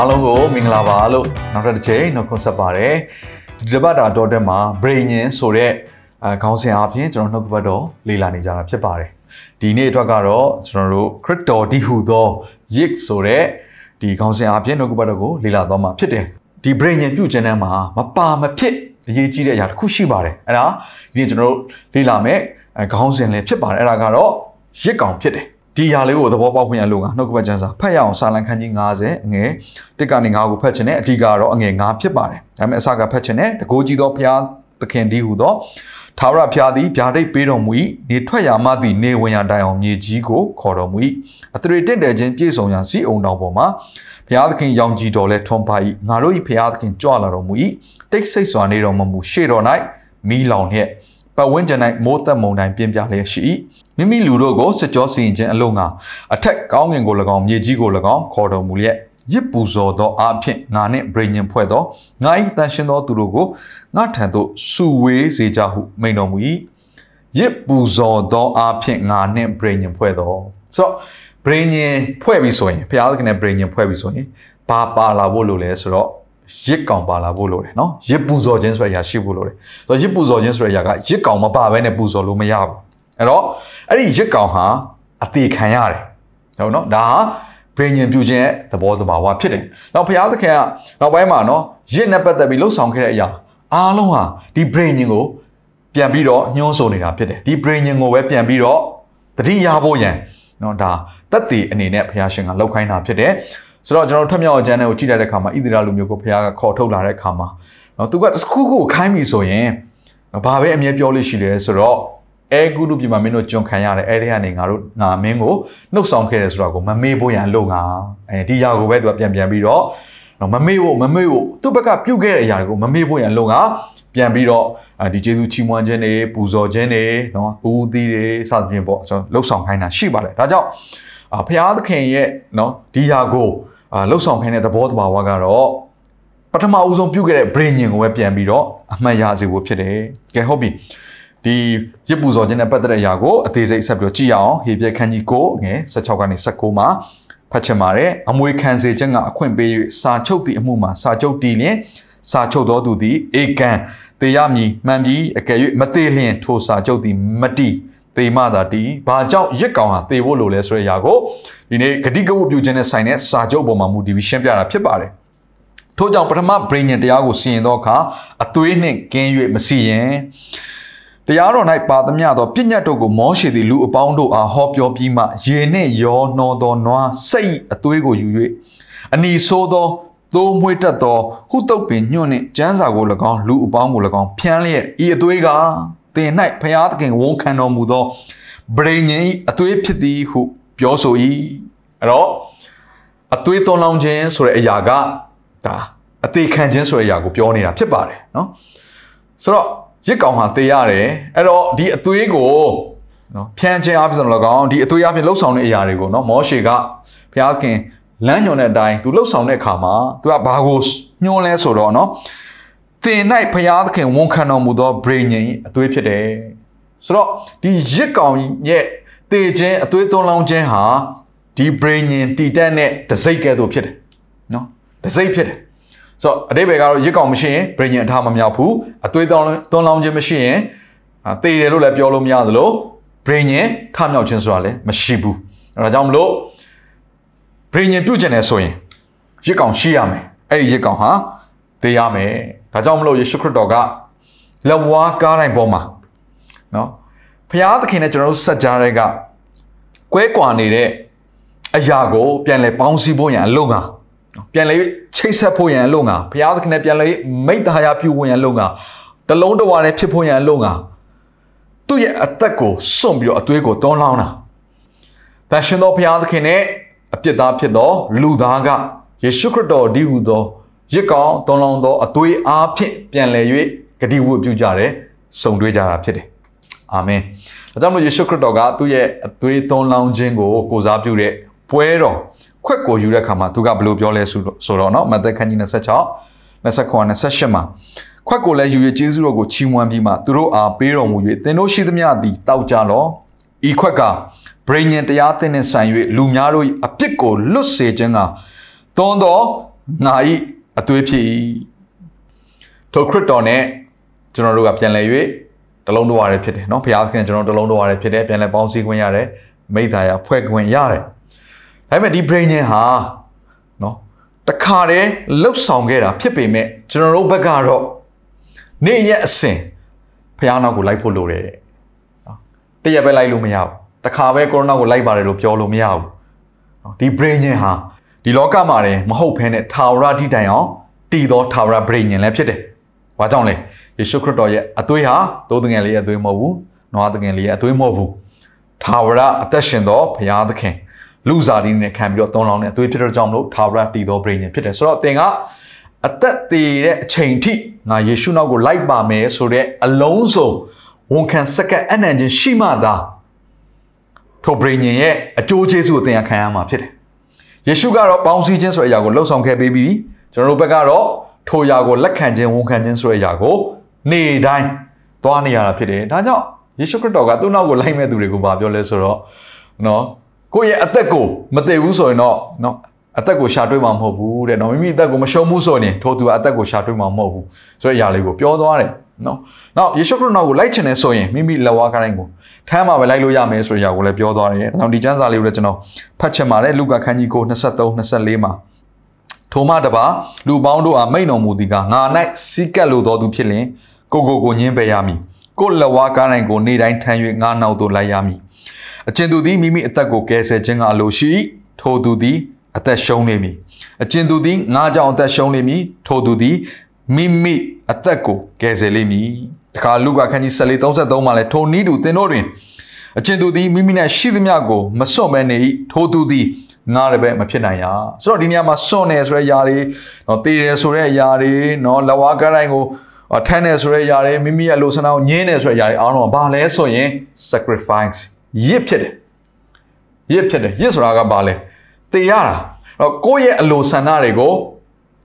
အားလုံးကိုမင်္ဂလာပါလို့နောက်တစ်ချိန်နှုတ်ခွန်းဆက်ပါတယ်ဒီတစ်ပတ်တာတော့တက်မှာ brain ဆိုတဲ့အဲခေါင်းစဉ်အပြင်ကျွန်တော်နှုတ်ကပတ်တော်လေ့လာနေကြတာဖြစ်ပါတယ်ဒီနေ့အတွက်ကတော့ကျွန်တော်တို့ crypto ဒီဟူသော yik ဆိုတဲ့ဒီခေါင်းစဉ်အပြင်နှုတ်ကပတ်တော်ကိုလေ့လာသွားမှာဖြစ်တယ်ဒီ brain ပြုတ်ခြင်းတန်းမှာမပါမဖြစ်အရေးကြီးတဲ့အရာတစ်ခုရှိပါတယ်အဲ့ဒါဒီနေ့ကျွန်တော်တို့လေ့လာမယ်အဲခေါင်းစဉ်လည်းဖြစ်ပါတယ်အဲ့ဒါကတော့ရစ်ကောင်ဖြစ်တယ် ဒီຢာလေးကိုသဘောပေါက်ခွင့်ရလို့ကနှုတ်ကပတ်ကျမ်းစာဖတ်ရအောင်စာလံခန်းကြီး90အငယ်တစ်ကနေ9ကိုဖတ်ခြင်းနဲ့အဓိကတော့အငယ်9ဖြစ်ပါတယ်ဒါပေမဲ့အစကဖတ်ခြင်းနဲ့တကိုးကြီးသောဘုရားသခင်ဒီဟူသောသာဝရဘုရားသည်ဗျာဒိတ်ပေးတော်မူ၏နေထွက်ရာမှသည်နေဝင်ရာတိုင်အောင်မြေကြီးကိုခေါ်တော်မူ၏အထရေတင့်တယ်ခြင်းပြည့်စုံရာစီအောင်တော်ပေါ်မှာဘုရားသခင်ရောင်ကြည်တော်လဲထွန်ပါ၏ငါတို့၏ဘုရားသခင်ကြွလာတော်မူ၏တိတ်ဆိတ်စွာနေတော်မမူရှေ့တော်၌မိလောင်နှင့် ပတ်ဝန်းကျင်၌မိုးသက်မုန်တိုင်းပြင်းပြလျက်ရှိ၏မိမိလူတို့ကိုစစ်ကြောစီရင်ခြင်းအလို့ငါအထက်ကောင်းငင်ကို၎င်းမြေကြီးကို၎င်းခေါ်တော်မူလျက်ရစ်ပူဇော်သောအဖြစ်ငါနှင့်ဗြိညင်ဖွဲ့သောငါ၏တန်ရှင်သောသူတို့ကိုငါထံသို့စုဝေးစေကြဟုမိန်တော်မူ၏ရစ်ပူဇော်သောအဖြစ်ငါနှင့်ဗြိညင်ဖွဲ့သောဆိုတော့ဗြိညင်ဖွဲ့ပြီဆိုရင်ဘုရားသခင်နဲ့ဗြိညင်ဖွဲ့ပြီဆိုရင်ဘာပါလာဖို့လိုလဲဆိုတော့ ရစ်ကောင်ပါလာဖို့လိုတယ်နော်ရစ်ပူဇော်ခြင်းဆိုတဲ့အရာရှိဖို့လိုတယ်ဆိုတော့ရစ်ပူဇော်ခြင်းဆိုတဲ့အရာကရစ်ကောင်မပါဘဲနဲ့ပူဇော်လို့မရဘူးအဲ့တော့အဲ့ဒီရစ်ကောင်ဟာအသေးခံရတယ်ဟုတ်နော်ဒါဟာဘိညာဉ်ပြုခြင်းရဲ့သဘောတဘာဝဖြစ်တယ်နောက်ဘုရားသခင်ကနောက်ပိုင်းမှာနော်ရစ်နဲ့ပတ်သက်ပြီးလှုပ်ဆောင်ခဲ့တဲ့အရာအားလုံးဟာဒီဘိညာဉ်ကိုပြန်ပြီးတော့ညှိုးဆိုနေတာဖြစ်တယ်ဒီဘိညာဉ်ကိုပဲပြန်ပြီးတော့တတိယဖို့ရန်နော်ဒါတက်တည်အနေနဲ့ဘုရားရှင်ကလောက်ခိုင်းတာဖြစ်တယ် ဆိုတော့ကျွန်တော်ထက်မြောက်အကျမ်းတွေကိုကြည့်လိုက်တဲ့အခါမှာဣသရေလလူမျိုးကိုဘုရားကခေါ်ထုတ်လာတဲ့အခါမှာနော်သူကတစ်ခုခုခိုင်းပြီဆိုရင်ဘာပဲအမြဲပြောလို့ရှိတယ်ဆိုတော့အဲဂုရုပြည်မှာမင်းတို့ကြုံခံရတယ်အဲ့ဒီကနေငါတို့ငါမင်းကိုနှုတ်ဆောင်ခဲ့တယ်ဆိုတော့ကိုမမေ့ဖို့ရန်လို့ငါအဲဒီຢာကိုပဲသူကပြန်ပြန်ပြီးတော့နော်မမေ့ဖို့မမေ့ဖို့သူ့ဘက်ကပြုတ်ခဲ့တဲ့အရာတွေကိုမမေ့ဖို့ရန်လို့ငါပြန်ပြီးတော့ဒီကျေးဇူးချီးမွမ်းခြင်းတွေပူဇော်ခြင်းတွေနော်ဦးသီးတွေစသဖြင့်ပေါ့ကျွန်တော်လှုပ်ဆောင်ခိုင်းတာရှိပါတယ်ဒါကြောင့်ဘုရားသခင်ရဲ့နော်ဒီຢာကို အာလှုပ်ဆောင်ခိုင်းတဲ့သဘောတဘာဝကတော့ပထမအဦးဆုံးပြုတ်ခဲ့တဲ့ brain ညင်ကိုပဲပြန်ပြီးတော့အမှတ်ရစေဖို့ဖြစ်တယ်။ကဲဟုတ်ပြီ။ဒီရစ်ပူဇော်ခြင်းနဲ့ပတ်သက်တဲ့အရာကိုအသေးစိတ်ဆက်ပြီးတော့ကြည့်အောင်ဟေပြခန်းကြီးကိုငယ်16ကနေ19မှာဖတ်ချင်ပါတယ်။အမွေခံစေခြင်းကအခွင့်ပေး၍စာချုပ်သည့်အမှုမှာစာချုပ်တည်လျင်စာချုပ်တော်သူသည်ဧကန်တေရမည်မှန်ပြီးအကယ်၍မသေးလျင်ထိုစာချုပ်သည်မတည် သေမသာတီးဘာကြောင့်ရစ်ကောင်ဟာသေဖို့လိုလဲဆိုတဲ့အရာကိုဒီနေ့ဂတိကဝတ်ပြုခြင်းနဲ့ဆိုင်တဲ့စာချုပ်ပေါ်မှာမူတည်ပြီးရှင်းပြတာဖြစ်ပါတယ်ထို့ကြောင့်ပထမ brain တရားကိုစီရင်သောအခါအသွေးနှင့်ကင်း၍မစီရင်တရားတော်၌ပါသမျှသောပြည့်ညတ်တို့ကိုမောရှေသည်လူအပေါင်းတို့အားဟောပြောပြီးမှရေနှင့်ရောနှောသောနွားစိတ်အသွေးကိုယူ၍အနီဆိုးသောသိုးမွေးတတ်သောဟုတုတ်ပင်ညွန့်နှင့်ကျန်းစာကို၎င်းလူအပေါင်းကို၎င်းဖျန်းလျက်ဤအသွေးက သင်၌ဖျားသခင်ဝန်ခံတော်မူသောဗြိဉ္ဉ်၏အသွေးဖြစ်သည်ဟုပြောဆို၏အဲ့တော့အသွေးသွန်လောင်းခြင်းဆိုတဲ့အရာကဒါအသေးခံခြင်းဆိုတဲ့အရာကိုပြောနေတာဖြစ်ပါတယ်နော်ဆိုတော့ရစ်ကောင်ဟာသေရတယ်အဲ့တော့ဒီအသွေးကိုနော်ဖြန်းခြင်းအပြင်လောကောင်ဒီအသွေးအပြင်လှုပ်ဆောင်တဲ့အရာတွေကိုနော်မောရှေကဘုရားခင်လမ်းညွှန်တဲ့အတိုင်းသူလှုပ်ဆောင်တဲ့အခါမှာသူကဘာကိုညွှန်လဲဆိုတော့နော် သင်၌ဘုရားသခင်ဝန်ခံတော်မူသောဗြိဉ္ဉ်အသွေးဖြစ်တယ်ဆိုတော့ဒီရစ်ကောင်ရဲ့တေခြင်းအသွေးသွန်းလောင်းခြင်းဟာဒီဗြိဉ္ဉ်တည်တက်တဲ့ဒစိတ်ကဲ့သို့ဖြစ်တယ်နော်ဒစိတ်ဖြစ်တယ်ဆိုတော့အတိပ္ပယ်ကတော့ရစ်ကောင်မရှိရင်ဗြိဉ္ဉ်အထားမမြောက်ဘူးအသွေးသွန်းသွန်းလောင်းခြင်းမရှိရင်တေတယ်လို့လည်းပြောလို့မရသလိုဗြိဉ္ဉ်ထမြောက်ခြင်းဆိုတာလည်းမရှိဘူးအဲဒါကြောင့်မလို့ဗြိဉ္ဉ်ပြုတ်ကျင်တယ်ဆိုရင်ရစ်ကောင်ရှိရမယ်အဲ့ဒီရစ်ကောင်ဟာသေရမယ် ဒါကြောင့်မလို့ယေရှုခရစ်တော်ကလက်ဝါးကားတိုင်းပေါ်မှာနော်ဖျားသခင်နဲ့ကျွန်တော်တို့ဆက်ကြားတဲ့ကကွဲကွာနေတဲ့အရာကို ပြန်လဲပေါင်းစည်းဖို့ရန်အလို့ငါပြန်လဲချိတ်ဆက်ဖို့ရန်အလို့ငါဖျားသခင်နဲ့ပြန်လဲမိတ္တဟာယပြုဖို့ရန်အလို့ငါတလုံးတဝါနဲ့ဖြစ်ဖို့ရန်အလို့ငါသူ့ရဲ့အသက်ကိုစွန့်ပြီးတော့အသွေးကိုတွန်းလောင်းတာတန်ရှင်သောဖျားသခင်နဲ့အပြစ်သားဖြစ်သောလူသားကယေရှုခရစ်တော်ဒီဟူသော ရစ်ကောင်သွန်လောင်းသောအသွေးအားဖြင့်ပြန်လည်၍ဂတိဝတ်ပြုကြတယ်စုံတွေ့ကြတာဖြစ်တယ်အာမင်ဒါကြောင့်မို့ယေရှုခရစ်တော်ကသူ့ရဲ့အသွေးသွန်လောင်းခြင်းကိုကိုစားပြုတဲ့ပွဲတော်ခွက်ကိုယူတဲ့အခါမှာသူကဘယ်လိုပြောလဲဆိုတော့เนาะမသက်ခန်းကြီး26 29 28မှာခွက်ကိုလည်းယူရကျေးဇူးတော်ကိုချီးမွမ်းပြီးမှသူတို့အားပေးတော်မူ၍သင်တို့ရှိသမျှသည်တောက်ကြလောဤခွက်ကဗြိဉ္ဉ်တရားသင်နှင့်ဆိုင်၍လူများတို့၏အပြစ်ကိုလွတ်စေခြင်းကသွန်သောငါ၏ အသွေးဖြစ်၏ထိုခရစ်တော်နဲ့ကျွန်တော်တို့ကပြန်လည်၍တလုံးတော်ရဖြစ်တယ်เนาะဘုရားသခင်ကျွန်တော်တလုံးတော်ရဖြစ်တယ်ပြန်လည်ပေါင်းစည်းခွင့်ရတယ်မိသားရဖွဲ့ခွင့်ရတယ်ဒါပေမဲ့ဒီဗြိဉ္ဉ်ဟာเนาะတခါတည်းလှုပ်ဆောင်ခဲ့တာဖြစ်ပေမဲ့ကျွန်တော်တို့ဘက်ကတော့နေ့ရက်အစဉ်ဖះနောက်ကိုလိုက်ဖို့လိုတယ်နော်တရက်ပဲလိုက်လို့မရဘူးတခါပဲကိုရိုနာကိုလိုက်ပါတယ်လို့ပြောလို့မရဘူးနော်ဒီ brain ညင်ဟာ ဒီလောကမှာတည်းမဟုတ်ဘဲနဲ့ထာဝရတိတိုင်အောင်တည်သောထာဝရ brain ညင်လည်းဖြစ်တယ်။ဘာကြောင့်လဲယေရှုခရစ်တော်ရဲ့အသွေးဟာသိုးတငယ်လေးရဲ့အသွေးမဟုတ်ဘူး။နွားတငယ်လေးရဲ့အသွေးမဟုတ်ဘူး။ထာဝရအသက်ရှင်သောဘုရားသခင်လူစားဒီနဲ့ခံပြီးတော့သုံးလောင်းတဲ့အသွေးဖြစ်တဲ့ကြောင့်မလို့ထာဝရတည်သော brain ညင်ဖြစ်တယ်။ဆိုတော့သင်ကအသက်သေးတဲ့အချိန်ထိငါယေရှုနောက်ကိုလိုက်ပါမယ်ဆိုတဲ့အလုံးစုံဝန်ခံစက္ကန့်အနံ့ချင်းရှိမှသာထိုဗြိညင်ရဲ့အကျိုးကျေးဇူးကိုသင်ရခံရမှာဖြစ်တယ်။ ယေရှုကတော့ပေါင်းစည်းခြင်းဆိုတဲ့အရာကိုလှုပ်ဆောင်ခဲ့ပြီးပြီ။ကျွန်တော်တို့ဘက်ကတော့ထိုအရာကိုလက်ခံခြင်းဝန်ခံခြင်းဆိုတဲ့အရာကိုနေ့တိုင်းသွားနေရတာဖြစ်တယ်။ဒါကြောင့်ယေရှုခရစ်တော်ကသူ့နောက်ကိုလိုက်မဲ့သူတွေကိုဗာပြောလဲဆိုတော့နော်ကိုယ့်ရဲ့အသက်ကိုမသိဘူးဆိုရင်တော့နော်အသက်ကိုရှာတွေ့မှာမဟုတ်ဘူးတဲ့နော်မိမိအသက်ကိုမရှုံးဘူးဆိုရင်ထိုသူကအသက်ကိုရှာတွေ့မှာမဟုတ်ဘူးဆိုတဲ့အရာလေးကိုပြောသွားတယ် နော်နောက်ယေရှုခရစ်တော်ကိုလိုက်ချင်တယ်ဆိုရင်မိမိလက်ဝါးကိုင်းကိုထမ်းမှာပဲလိုက်လို့ရမယ်ဆိုတဲ့အရာကိုလည်းပြောသွားတယ်ဒါကြောင့်ဒီကျမ်းစာလေးကိုလည်းကျွန်တော်ဖတ်ချင်ပါတယ်လူကာခန်းကြီးကို23 24မှာထိုမှတပါလူပေါင်းတို့အားမိန်တော်မူသည်ကငါ၌စီးကပ်လိုတော်သူဖြစ်လင်ကိုကိုကိုညင်းပယ်ရမည်ကိုလက်ဝါးကိုင်းကိုနေတိုင်းထမ်း၍ငါနောက်သို့လိုက်ရမည်အကျဉ်သူသည်မိမိအသက်ကိုကယ်ဆယ်ခြင်းကအလိုရှိထိုသူသည်အသက်ရှုံးနေမည်အကျဉ်သူသည်ငါးကြောင့်အသက်ရှုံးနေမည်ထိုသူသည်မိမိ အသက်ကိုကယ်ဆယ်လိမ့်မည်တခါလူကခန်းကြီး14 33မှာလဲထိုနည်းတူသင်တို့တွင်အကျဉ်သူသည်မိမိနဲ့ရှိသမျှကိုမစွန့်မဲနေ၏ထိုသူသည်ငါတပည့်မဖြစ်နိုင်ရဆိုတော့ဒီနေရာမှာစွန့်နေဆိုတဲ့အရာတွေနော်တည်တယ်ဆိုတဲ့အရာတွေနော်လဝါကတိုင်းကိုထမ်းတယ်ဆိုတဲ့အရာတွေမိမိရဲ့လိုဆန္ဒကိုညင်းတယ်ဆိုတဲ့အရာတွေအားလုံးကဘာလဲဆိုရင် sacrifice ရစ်ဖြစ်တယ်ရစ်ဖြစ်တယ်ရစ်ဆိုတာကဘာလဲတည်ရတာတော့ကိုယ့်ရဲ့အလိုဆန္ဒတွေကို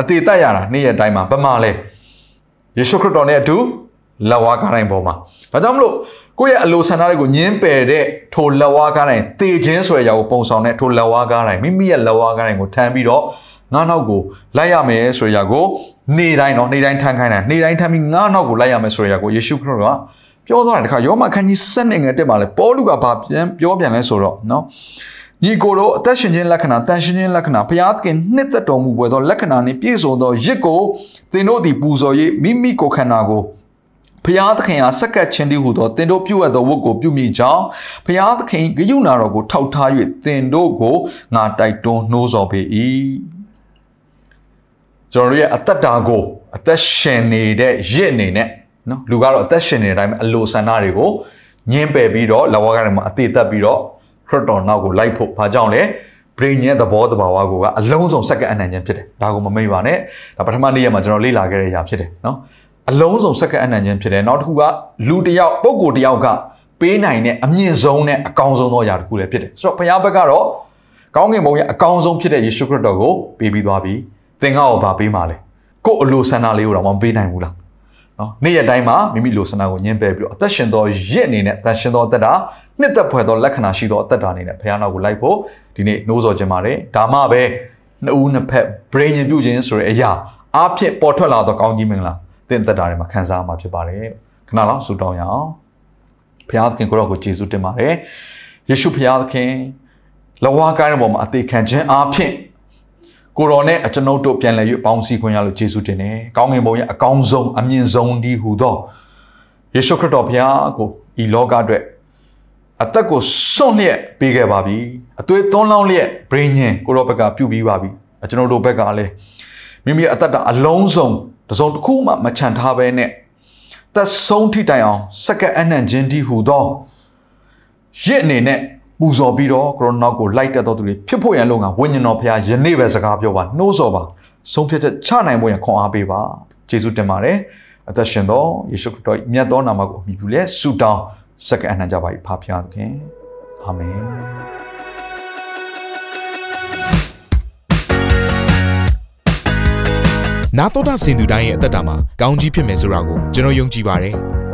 အသေးတတ်ရတာနေ့ရက်တိုင်းမှာဘယ်မှာလဲ ယေရှုခရစ်တော်နဲ့အတူလက်ဝါးကားတိုင်းပေါ်မှာဒါကြောင့်မလို့ကိုယ့်ရဲ့အလိုဆန္ဒတွေကိုညှင်းပယ်တဲ့ထိုလက်ဝါးကားတိုင်းတည်ခြင်းဆိုတဲ့အရာကိုပုံဆောင်တဲ့ထိုလက်ဝါးကားတိုင်းမိမိရဲ့လက်ဝါးကားတိုင်းကိုထမ်းပြီးတော့ငါးနောက်ကိုလိုက်ရမယ်ဆိုတဲ့အရာကိုနေ့တိုင်းတော့နေ့တိုင်းထမ်းခိုင်းတာနေ့တိုင်းထမ်းပြီးငါးနောက်ကိုလိုက်ရမယ်ဆိုတဲ့အရာကိုယေရှုခရစ်တော်ကပြောသွားတယ်တခါယောမခန်းကြီး7နဲ့ငယ်တက်မှာလဲပေါလုကဘာပြန်ပြောပြန်လဲဆိုတော့เนาะ ညီကိုတို့အသက်ရှင်ခြင်းလက္ခဏာတန်ရှင်ခြင်းလက္ခဏာဘုရားသခင်နှစ်သက်တော်မူပွဲသောလက္ခဏာနှင့်ပြည့်စုံသောရစ်ကိုသင်တို့သည်ပူဇော်၍မိမိကိုယ်ခန္ဓာကိုဖျားသခင်အားစက္ကပ်ခြင်းတည်းဟူသောတင်တို့ပြုအပ်သောဝတ်ကိုပြုမိကြောင်းဖျားသခင်ဂယုဏတော်ကိုထောက်ထား၍တင်တို့ကိုငါတိုက်တွန်းနှိုးဆော်ပေ၏ကျွန်တော်ရဲ့အသက်တာကိုအသက်ရှင်နေတဲ့ရစ်အနေနဲ့နော်လူကတော့အသက်ရှင်နေတဲ့အတိုင်းအလိုဆန္ဒတွေကိုညှင်းပယ်ပြီးတော့လဝကထဲမှာအသေးသက်ပြီးတော့ ခရစ်တော်နောက်ကိုလိုက်ဖို့ဘာကြောင့်လဲဘရိညရဲ့သဘောတဘာဝကိုကအလုံးစုံစက္ကန့်အနံ့ခြင်းဖြစ်တယ်ဒါကိုမမိတ်ပါနဲ့ဒါပထမနေ့ရက်မှာကျွန်တော်လေ့လာခဲ့တဲ့အရာဖြစ်တယ်နော်အလုံးစုံစက္ကန့်အနံ့ခြင်းဖြစ်တယ်နောက်တစ်ခုကလူတစ်ယောက်ပုဂ္ဂိုလ်တစ်ယောက်ကပေးနိုင်တဲ့အမြင့်ဆုံးနဲ့အကောင်းဆုံးသောအရာတစ်ခုလည်းဖြစ်တယ်ဆိုတော့ဘုရားဘက်ကတော့ကောင်းကင်ဘုံရဲ့အကောင်းဆုံးဖြစ်တဲ့ယေရှုခရစ်တော်ကိုပေးပြီးသွားပြီသင်္ဃကိုဗာပေးမှလဲကို့အလိုဆန္ဒလေးကိုတော့မပေးနိုင်ဘူးလား နော်နေ့ရက်တိုင်းမှာမိမိလိုဆန္ဒကိုညှင်းပယ်ပြီးတော့အသက်ရှင်သောရစ်အနေနဲ့အသက်ရှင်သောအသက်တာနှစ်သက်ဖွယ်သောလက္ခဏာရှိသောအသက်တာအနေနဲ့ဘုရားနောက်ကိုလိုက်ဖို့ဒီနေ့နှိုးဆော်ခြင်းပါတယ်ဒါမှပဲနှစ်ဦးနှစ်ဖက် brain ညင်ပြုခြင်းဆိုတဲ့အရာအားဖြင့်ပေါ်ထွက်လာသောကောင်းကြီးမင်္ဂလာသင်သက်တာတွေမှာခံစားမှာဖြစ်ပါတယ်ခဏလောက်ဆုတောင်းရအောင်ဘုရားသခင်ကိုရောကိုယေရှုတင်ပါတယ်ယေရှုဘုရားသခင်လဝါကိုင်းတဲ့ပေါ်မှာအသေးခံခြင်းအားဖြင့် ကိုရောနဲ့အကျွန်ုပ်တို့ပြန်လည်၍ပေါင်းစည်းခွင့်ရလို့ယေရှုတင်တယ်။ကောင်းငင်ဘုံရဲ့အကောင်းဆုံးအမြင့်ဆုံးဒီဟူသောယေရှုခရစ်တော်ဘုရားကိုဤလောကအတွက်အသက်ကိုစွန့်လျက်ပေးခဲ့ပါပြီ။အသွေးသွန်းလောင်းလျက်ဘရင်းညင်ကိုရောဘက်ကပြုပြီးပါပြီ။အကျွန်ုပ်တို့ဘက်ကလည်းမိမိအသက်တာအလုံးစုံတစုံတစ်ခုမှမချန်ထားဘဲနဲ့သက်ဆုံးထိတိုင်အောင် စက္ကန့်အနှံ့ခြင်းဒီဟူသောရစ်အနေနဲ့ ပူဇော်ပြီးတော့ကိုရိုနာကိုလိုက်တက်တော်သူတွေဖြစ်ဖို့ရန်လုံကဝိညာဉ်တော်ဖခင်ယနေ့ပဲစကားပြောပါနှိုးဆော်ပါဆုံးဖြတ်ချက်ချနိုင်ဖို့ရန်ခွန်အားပေးပါယေရှုတင်ပါတယ်အသက်ရှင်သောယေရှုခရစ်တော်မြတ်သောနာမကိုအမိပြုလဲဆုတောင်းစက္ကန့်အနှံကြပါ၏ဖခင်သခင်အာမင်နာတော်တာစင်သူတိုင်းရဲ့အသက်တာမှာကောင်းကြီးဖြစ်မယ်ဆိုတာကိုကျွန်တော်ယုံကြည်ပါတယ်။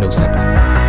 နှုတ်ဆက်ပါတယ်